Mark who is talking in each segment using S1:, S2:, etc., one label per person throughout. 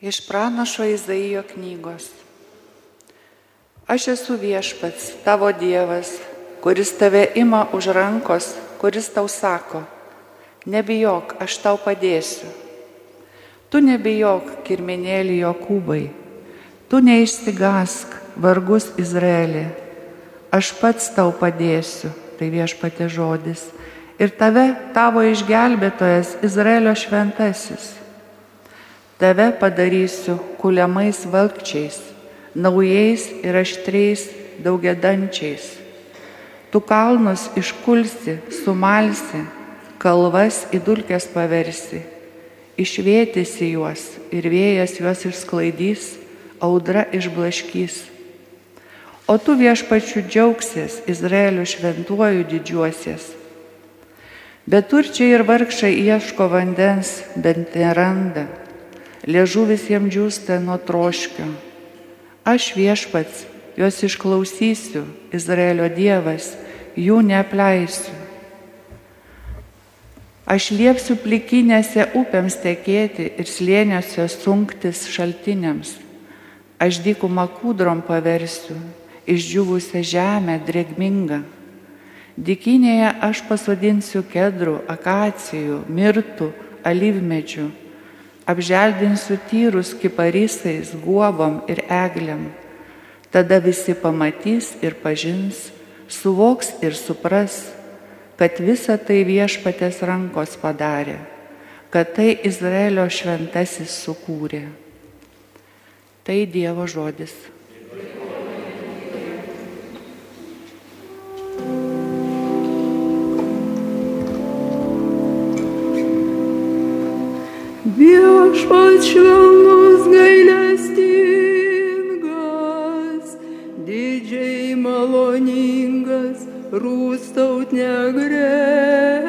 S1: Iš pranašo Izaijo knygos. Aš esu viešpats, tavo Dievas, kuris tave ima už rankos, kuris tau sako, nebijok, aš tau padėsiu. Tu nebijok, kirminėlį Jokūbai, tu neišsigask, vargus Izraelį, aš pats tau padėsiu, tai viešpatė žodis, ir tave tavo išgelbėtojas Izraelio šventasis Tave padarysiu kuliamais valkčiais, naujais ir aštriais daugiadančiais. Tu kalnus iškulsi, sumalsi, kalvas į dulkes paversi, išvėtysi juos ir vėjas juos išsklaidys, audra išblaškys. O tu viešpačių džiaugsies, Izraelio šventuoju didžiuosies. Bet turčiai ir vargšai ieško vandens, bent neranda liežuvis jam džiūsta nuo troškio. Aš viešpats juos išklausysiu, Izraelio Dievas, jų neapleisiu. Aš liepsiu plikinėse upėms tekėti ir slėniuose sunktis šaltiniams. Aš dykumą kūdrom paversiu, išdžiūvusią žemę drėgmingą. Dikinėje aš pasodinsiu kedrų, akacijų, mirtų, alyvmedžių apželdinsiu tyrus kiparysais, guobom ir egliam. Tada visi pamatys ir pažins, suvoks ir supras, kad visa tai viešpatės rankos padarė, kad tai Izraelio šventasis sukūrė. Tai Dievo žodis.
S2: Viešpats švelnus gailestingas, didžiai maloningas, rūstaut negreitas.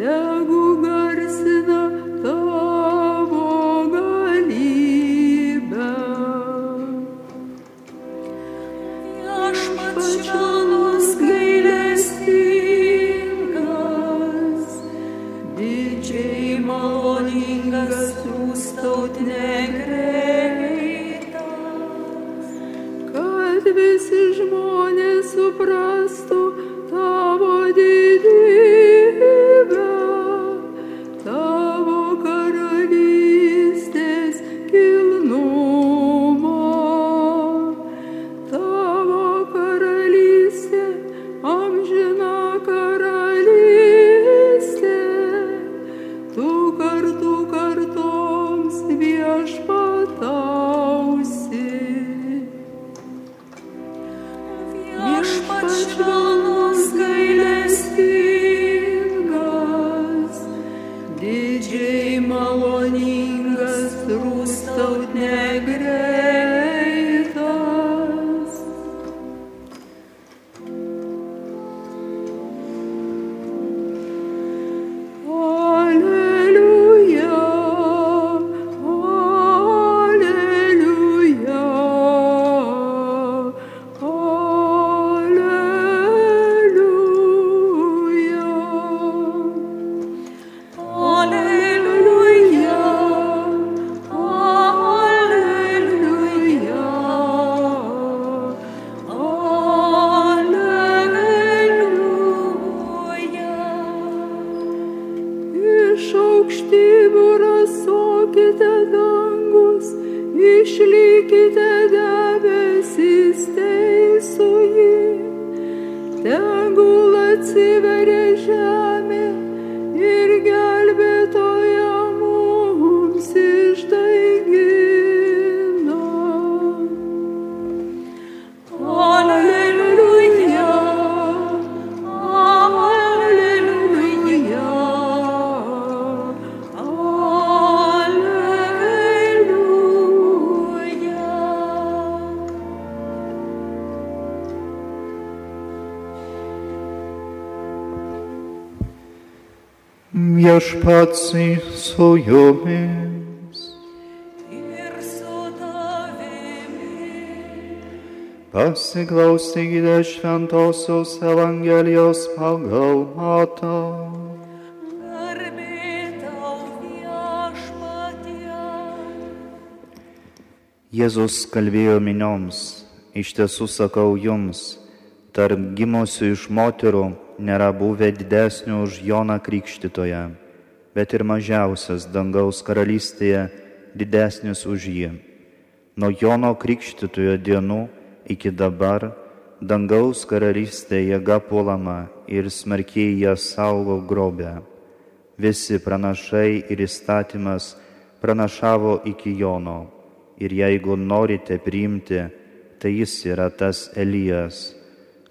S2: Te agugarse
S3: Viešpatsai su jumis.
S4: ir su.
S3: Pasiklausykite šventosios Evangelijos pagal matą. Jėzus kalbėjo minioms, iš tiesų sakau jums, tarp gimusių iš moterų nėra buvę didesnių už Joną Krikštytoje, bet ir mažiausias dangaus karalystėje didesnis už jį. Nuo Jono Krikštytojo dienų iki dabar dangaus karalystė jėga puolama ir smarkiai ją saugo grobę. Visi pranašai ir įstatymas pranašavo iki Jono. Ir jeigu norite priimti, tai jis yra tas Elijas,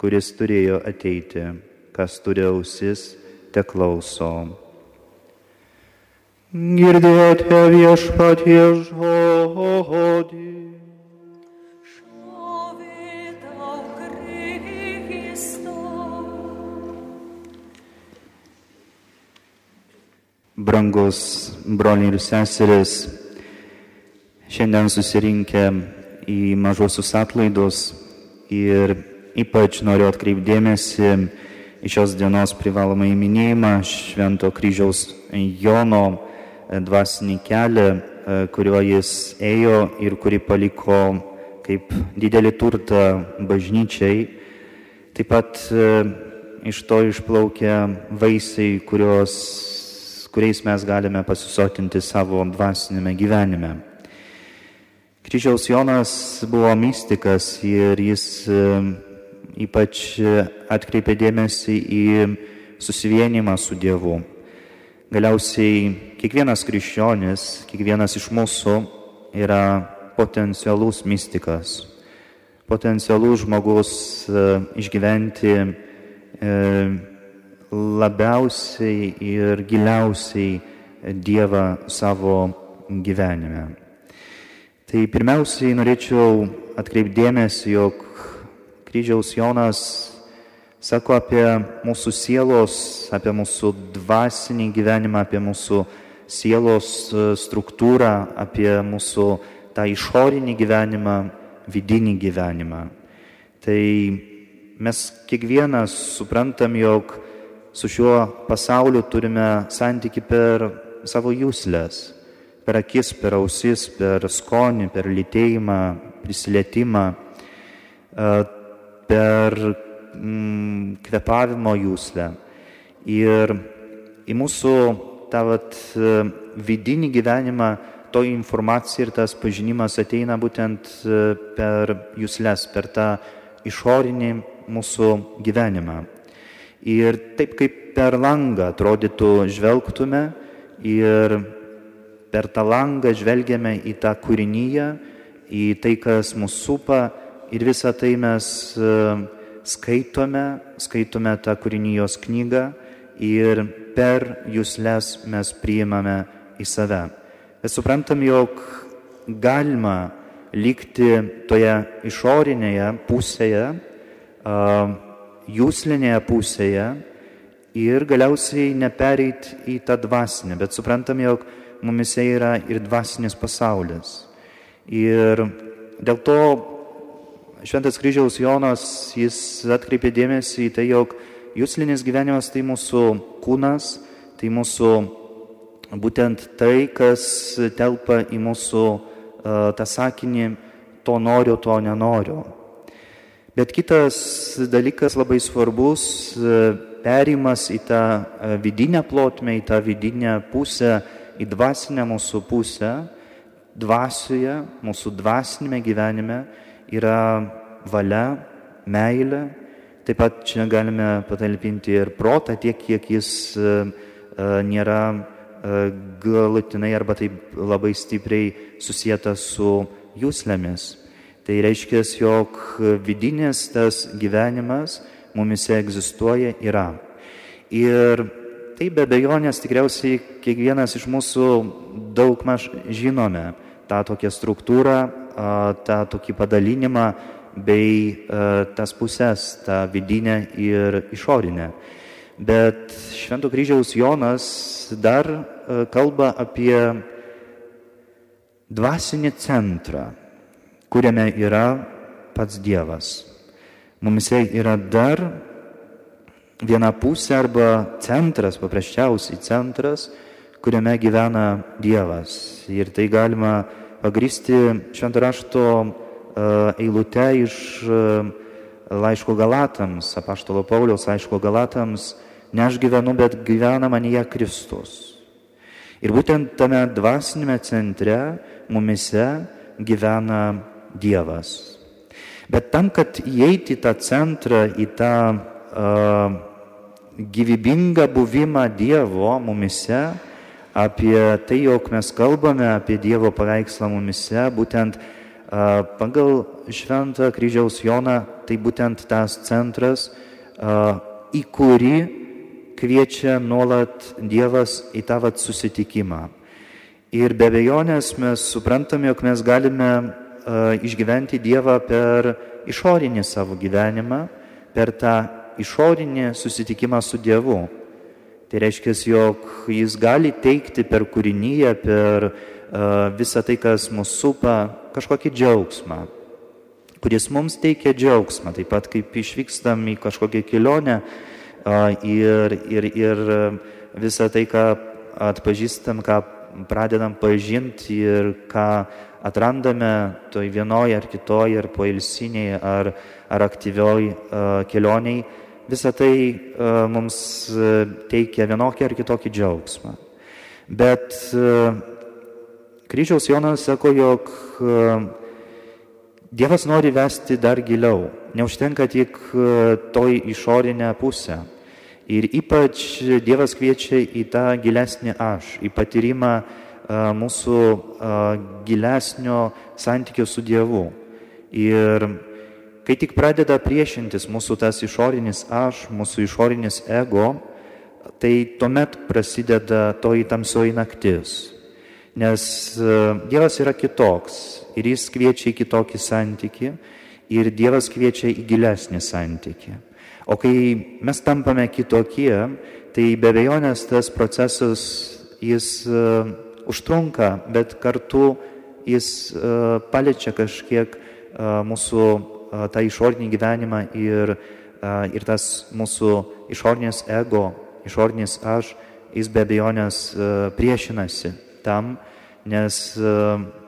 S3: kuris turėjo ateiti, kas turi ausis, te klauso. Girdėjote viešpatie žodį. Brangus broliai ir seseris, šiandien susirinkę į mažosius atlaidus ir ypač noriu atkreipdėmėsi į šios dienos privalomą įminėjimą Švento kryžiaus Jono dvasinį kelią, kuriuo jis ėjo ir kurį paliko kaip didelį turtą bažnyčiai. Taip pat e, iš to išplaukia vaisiai, kurios, kuriais mes galime pasisotinti savo dvasinėme gyvenime. Kryžiaus Jonas buvo mystikas ir jis e, ypač atkreipė dėmesį į susivienimą su Dievu. Galiausiai kiekvienas krikščionis, kiekvienas iš mūsų yra potencialus mystikas, potencialus žmogus e, išgyventi e, labiausiai ir giliausiai Dievą savo gyvenime. Tai pirmiausiai norėčiau atkreipdėmėsi, jog kryžiaus Jonas sako apie mūsų sielos, apie mūsų dvasinį gyvenimą, apie mūsų sielos e, struktūrą, apie mūsų tą išorinį gyvenimą, vidinį gyvenimą. Tai mes kiekvienas suprantam, jog su šiuo pasauliu turime santyki per savo jūslės, per akis, per ausis, per skonį, per lytėjimą, prisilietimą, e, per mm, kvepavimo jūslę. Ir į mūsų tą vat, vidinį gyvenimą to informacija ir tas pažinimas ateina būtent per jūslės, per tą išorinį mūsų gyvenimą. Ir taip kaip per langą atrodytų žvelgtume ir per tą langą žvelgiame į tą kūrinyje, į tai, kas mūsų supa ir visą tai mes skaitome, skaitome tą kūrinijos knygą ir per jūslės mes priimame į save. Bet suprantam, jog galima likti toje išorinėje pusėje, jūslinėje pusėje ir galiausiai nepereit į tą dvasinę, bet suprantam, jog mumise yra ir dvasinis pasaulis. Ir dėl to Šventas kryžiaus Jonas, jis atkreipė dėmesį į tai, jog jūslinis gyvenimas tai mūsų kūnas, tai mūsų būtent tai, kas telpa į mūsų uh, tą sakinį, to noriu, to nenoriu. Bet kitas dalykas labai svarbus, uh, perimas į tą uh, vidinę plotmę, į tą vidinę pusę, į dvasinę mūsų pusę, dvasioje, mūsų dvasinėme gyvenime yra valia, meilė. Taip pat čia galime patalpinti ir protą tiek, kiek jis e, e, nėra e, galutinai arba taip labai stipriai susijęta su jūslėmis. Tai reiškia, jog vidinis tas gyvenimas mumise egzistuoja, yra. Ir tai be bejonės tikriausiai kiekvienas iš mūsų daug maž žinome tą tokią struktūrą, tą tokį padalinimą bei tas pusės, tą vidinę ir išorinę. Bet Švento kryžiaus Jonas dar e, kalba apie dvasinį centrą, kuriame yra pats Dievas. Mumise yra dar viena pusė arba centras, paprasčiausiai centras, kuriame gyvena Dievas. Ir tai galima pagristi šventarašto e, eilute iš e, laiško Galatams, apaštalo Pauliaus laiško Galatams, ne aš gyvenu, bet gyvena manyje Kristus. Ir būtent tame dvasinėme centre mumise gyvena Dievas. Bet tam, kad įeiti į tą centrą, į tą uh, gyvybingą buvimą Dievo mumise, apie tai, jog mes kalbame apie Dievo paveikslą mumise, būtent pagal Šventą kryžiaus Joną, tai būtent tas centras, į kurį kviečia nuolat Dievas į tą vat susitikimą. Ir be abejonės mes suprantame, jog mes galime išgyventi Dievą per išorinį savo gyvenimą, per tą išorinį susitikimą su Dievu. Tai reiškia, jog Jis gali teikti per kūrinyje, per uh, visą tai, kas mūsų supa, kažkokį džiaugsmą, kuris mums teikia džiaugsmą, taip pat kaip išvykstam į kažkokią kelionę uh, ir, ir, ir visą tai, ką atpažįstam, ką pradedam pažinti ir ką atrandame toj vienoj ar kitoj, ar poilsiniai, ar, ar aktyvioj uh, kelioniai, visa tai uh, mums teikia vienokį ar kitokį džiaugsmą. Bet uh, kryžiaus Jonas sako, jog Dievas nori vesti dar giliau, neužtenka tik toj išorinę pusę. Ir ypač Dievas kviečia į tą gilesnį aš, į patyrimą mūsų gilesnio santykio su Dievu. Ir kai tik pradeda priešintis mūsų tas išorinis aš, mūsų išorinis ego, tai tuomet prasideda toji tamsioji naktis. Nes Dievas yra kitoks ir jis kviečia į kitokį santyki ir Dievas kviečia į gilesnį santyki. O kai mes tampame kitokie, tai be abejonės tas procesas jis užtrunka, bet kartu jis e, paliečia kažkiek e, mūsų e, tą išorinį gyvenimą ir, ir tas mūsų išorinis ego, išorinis aš, jis be abejonės priešinasi tam, nes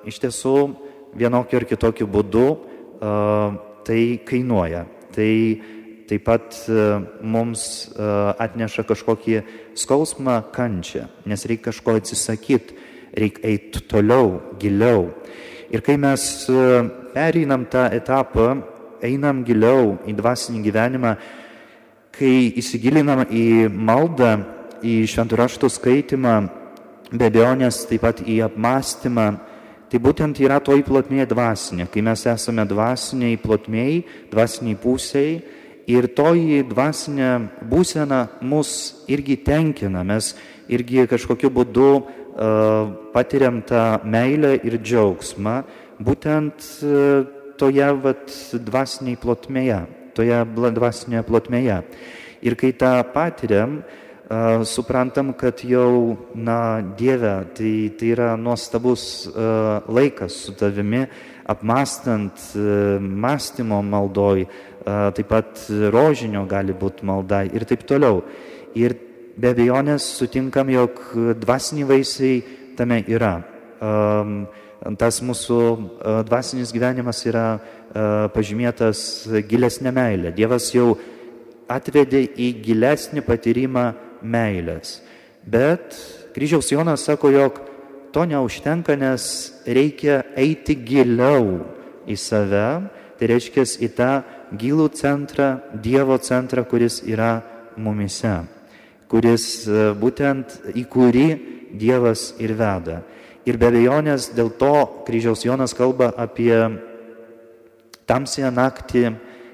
S3: iš tiesų vienokiu ir kitokiu būdu tai kainuoja. Tai taip pat mums atneša kažkokį skausmą, kančią, nes reikia kažko atsisakyti reikia eiti toliau, giliau. Ir kai mes pereinam tą etapą, einam giliau į dvasinį gyvenimą, kai įsigilinam į maldą, į šventuraštų skaitimą, be abejonės taip pat į apmąstymą, tai būtent yra toj plotmėje dvasinė, kai mes esame dvasiniai plotmėjai, dvasiniai pusiai ir toji dvasinė būsena mus irgi tenkina, mes irgi kažkokiu būdu patiriam tą meilę ir džiaugsmą būtent toje vat, dvasiniai plotmėje, toje dvasinėje plotmėje. Ir kai tą patiriam, suprantam, kad jau, na, Dieve, tai, tai yra nuostabus laikas su tavimi, apmastant mąstymo maldoj, taip pat rožinio gali būti malda ir taip toliau. Ir be abejonės sutinkam, jog dvasiniai vaisiai tame yra. Tas mūsų dvasinis gyvenimas yra pažymėtas gilesnė meilė. Dievas jau atvedė į gilesnį patyrimą meilės. Bet kryžiaus Jonas sako, jog to neužtenka, nes reikia eiti giliau į save, tai reiškia į tą gilų centrą, Dievo centrą, kuris yra mumise kuris e, būtent į kurį Dievas ir veda. Ir be abejonės dėl to kryžiaus Jonas kalba apie tamsią naktį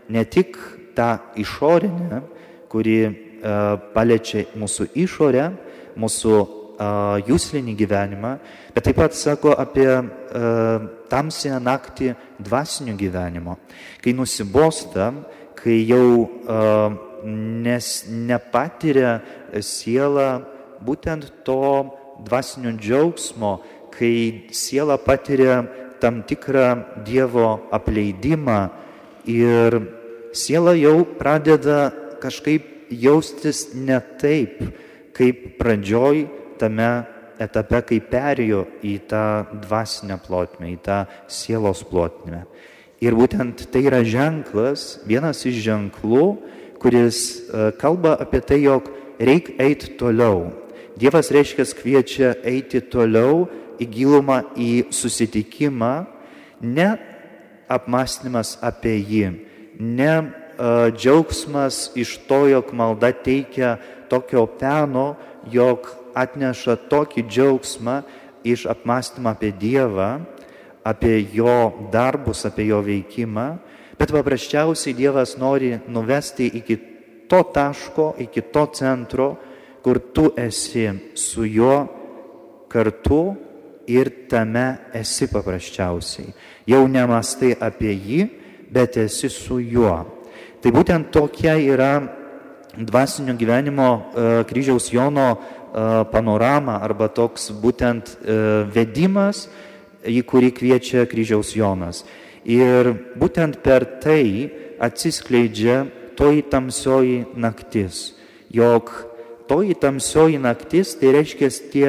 S3: ne tik tą išorinę, kuri uh, paliečia mūsų išorę, mūsų uh, jūslinį gyvenimą, bet taip pat sako apie uh, tamsią naktį dvasinio gyvenimo. Kai nusibosta, kai jau uh, nes nepatiria siela būtent to dvasinio džiaugsmo, kai siela patiria tam tikrą Dievo apleidimą ir siela jau pradeda kažkaip jaustis ne taip, kaip pradžioj tame etape, kai perėjo į tą dvasinę plotmę, į tą sielos plotmę. Ir būtent tai yra ženklas, vienas iš ženklų, kuris e, kalba apie tai, jog reikia eiti toliau. Dievas reiškia kviečia eiti toliau į gilumą, į susitikimą, ne apmąstymas apie jį, ne uh, džiaugsmas iš to, jog malda teikia tokio peno, jog atneša tokį džiaugsmą iš apmąstymą apie Dievą, apie jo darbus, apie jo veikimą, bet paprasčiausiai Dievas nori nuvesti iki to taško, iki to centro, kur tu esi su juo kartu ir tame esi paprasčiausiai. Jau nemastai apie jį, bet esi su juo. Tai būtent tokia yra dvasinio gyvenimo e, kryžiaus Jono e, panorama arba toks būtent e, vedimas, į kurį kviečia kryžiaus Jonas. Ir būtent per tai atsiskleidžia toji tamsioji naktis, jog toji tamsioji naktis tai reiškia tie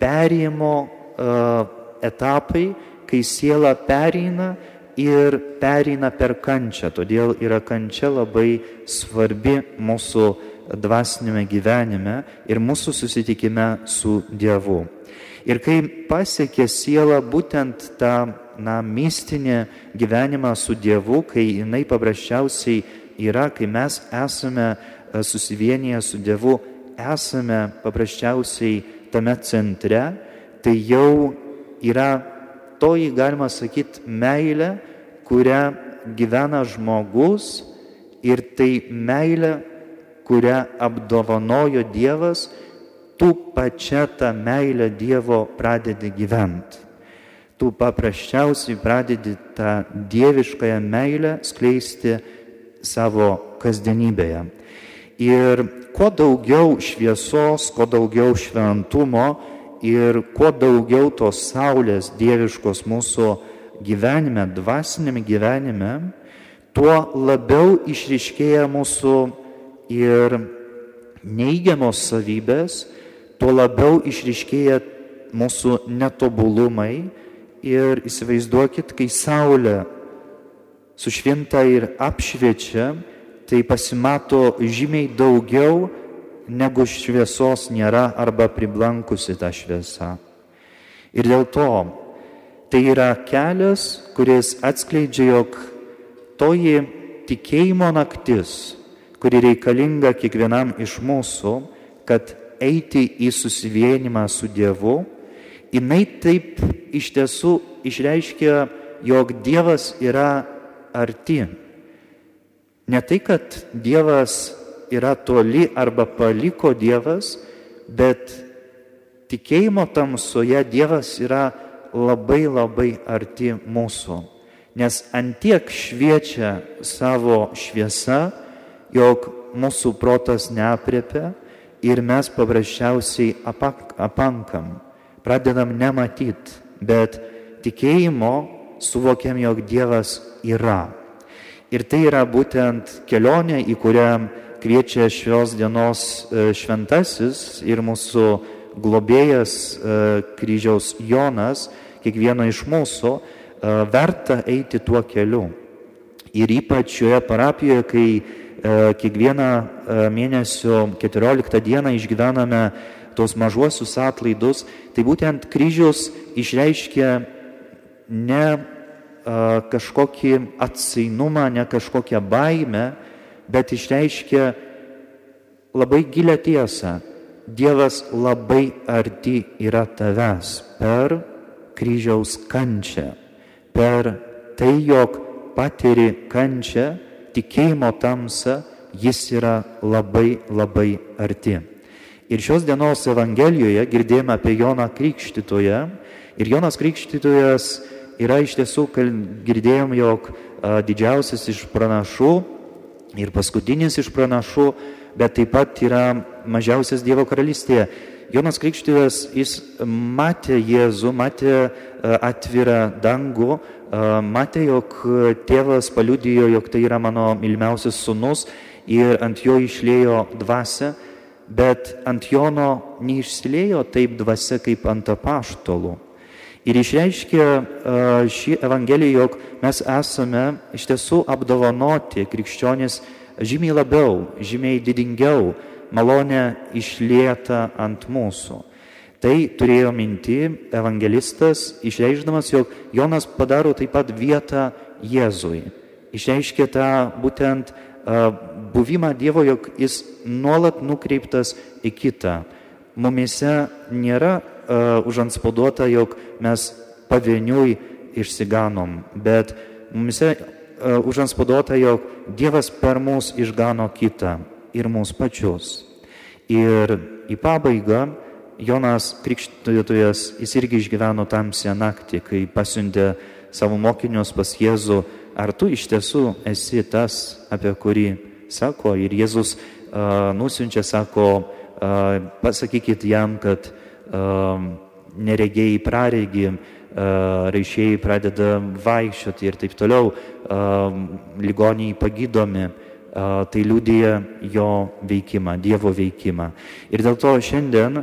S3: perėjimo etapai, kai siela pereina ir pereina per kančią. Todėl yra kančia labai svarbi mūsų dvasinėme gyvenime ir mūsų susitikime su Dievu. Ir kai pasiekė siela būtent tą na, mistinį gyvenimą su Dievu, kai jinai paprasčiausiai yra, kai mes esame e, susivienyje su Dievu, esame paprasčiausiai tame centre, tai jau yra toji, galima sakyti, meilė, kurią gyvena žmogus ir tai meilė, kurią apdovanojo Dievas, tu pačia tą meilę Dievo pradedi gyventi. Tu paprasčiausiai pradedi tą dieviškąją meilę skleisti savo kasdienybėje. Ir kuo daugiau šviesos, kuo daugiau šventumo, ir kuo daugiau tos saulės dieviškos mūsų gyvenime, dvasinėme gyvenime, tuo labiau išriškėja mūsų ir neigiamos savybės, tuo labiau išriškėja mūsų netobulumai. Ir įsivaizduokit, kai saulė sušvinta ir apšviečia, tai pasimato žymiai daugiau negu šviesos nėra arba priblankusi ta šviesa. Ir dėl to tai yra kelias, kuris atskleidžia, jog toji tikėjimo naktis, kuri reikalinga kiekvienam iš mūsų, kad eiti į susivienimą su Dievu, jinai taip iš tiesų išreiškia, jog Dievas yra arti. Ne tai, kad Dievas yra toli arba paliko Dievas, bet tikėjimo tamsoje Dievas yra labai labai arti mūsų. Nes antiek šviečia savo šviesa, jog mūsų protas neapriepia ir mes paprasčiausiai apankam, pradedam nematyti, bet tikėjimo suvokiam, jog Dievas yra. Ir tai yra būtent kelionė, į kurią kviečia šios dienos e, šventasis ir mūsų globėjas e, kryžiaus Jonas, kiekvieno iš mūsų, e, verta eiti tuo keliu. Ir ypač šioje parapijoje, kai kiekvieną mėnesio 14 dieną išgyvename tos mažuosius atlaidus, tai būtent kryžius išreiškia ne kažkokį atsainumą, ne kažkokią baimę, bet išreiškia labai gilę tiesą. Dievas labai arti yra tavęs per kryžiaus kančią, per tai, jog patiri kančią, tikėjimo tamsą, jis yra labai labai arti. Ir šios dienos Evangelijoje girdėjome apie Joną Krikštytoje. Ir Jonas Krikštytojas yra iš tiesų, girdėjom, jog didžiausias iš pranašų ir paskutinis iš pranašų, bet taip pat yra mažiausias Dievo karalystėje. Jonas Krikštyvas, jis matė Jėzų, matė e, atvirą dangų, e, matė, jog tėvas paliudijo, jog tai yra mano mylimiausias sunus ir ant jo išlėjo dvasia, bet ant Jono neišsilėjo taip dvasia kaip ant apaštalų. Ir išreiškia e, šį evangeliją, jog mes esame iš tiesų apdovanoti krikščionys žymiai labiau, žymiai didingiau, malonė išlieta ant mūsų. Tai turėjo minti evangelistas, išreišdamas, jog Jonas padaro taip pat vietą Jėzui. Išreiškia tą būtent uh, buvimą Dievo, jog jis nuolat nukreiptas į kitą. Mumise nėra užanspauduota, jog mes pavieniui išsiganom, bet mumise uh, užanspauduota, jog Dievas per mus išgano kitą ir mūsų pačius. Ir į pabaigą Jonas Krikštytojas, jis irgi išgyveno tamsią naktį, kai pasiuntė savo mokinius pas Jėzų, ar tu iš tiesų esi tas, apie kurį sako. Ir Jėzus uh, nusiunčia, sako, uh, pasakykit jam, kad uh, neregėjai praregi, uh, raišiai pradeda vaikščioti ir taip toliau, uh, ligoniai pagydomi. Tai liūdėja jo veikimą, Dievo veikimą. Ir dėl to šiandien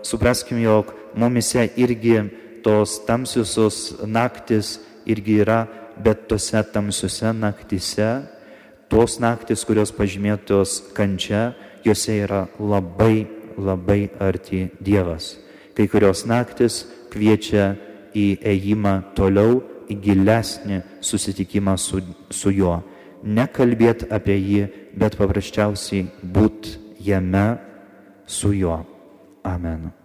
S3: supraskim, jog mumise irgi tos tamsiusios naktis irgi yra, bet tose tamsiuose naktise, tos naktis, kurios pažymėtos kančia, juose yra labai, labai arti Dievas. Kai kurios naktis kviečia į ėjimą toliau, į gilesnį susitikimą su, su juo. Nekalbėti apie jį, bet paprasčiausiai būt jame su juo. Amen.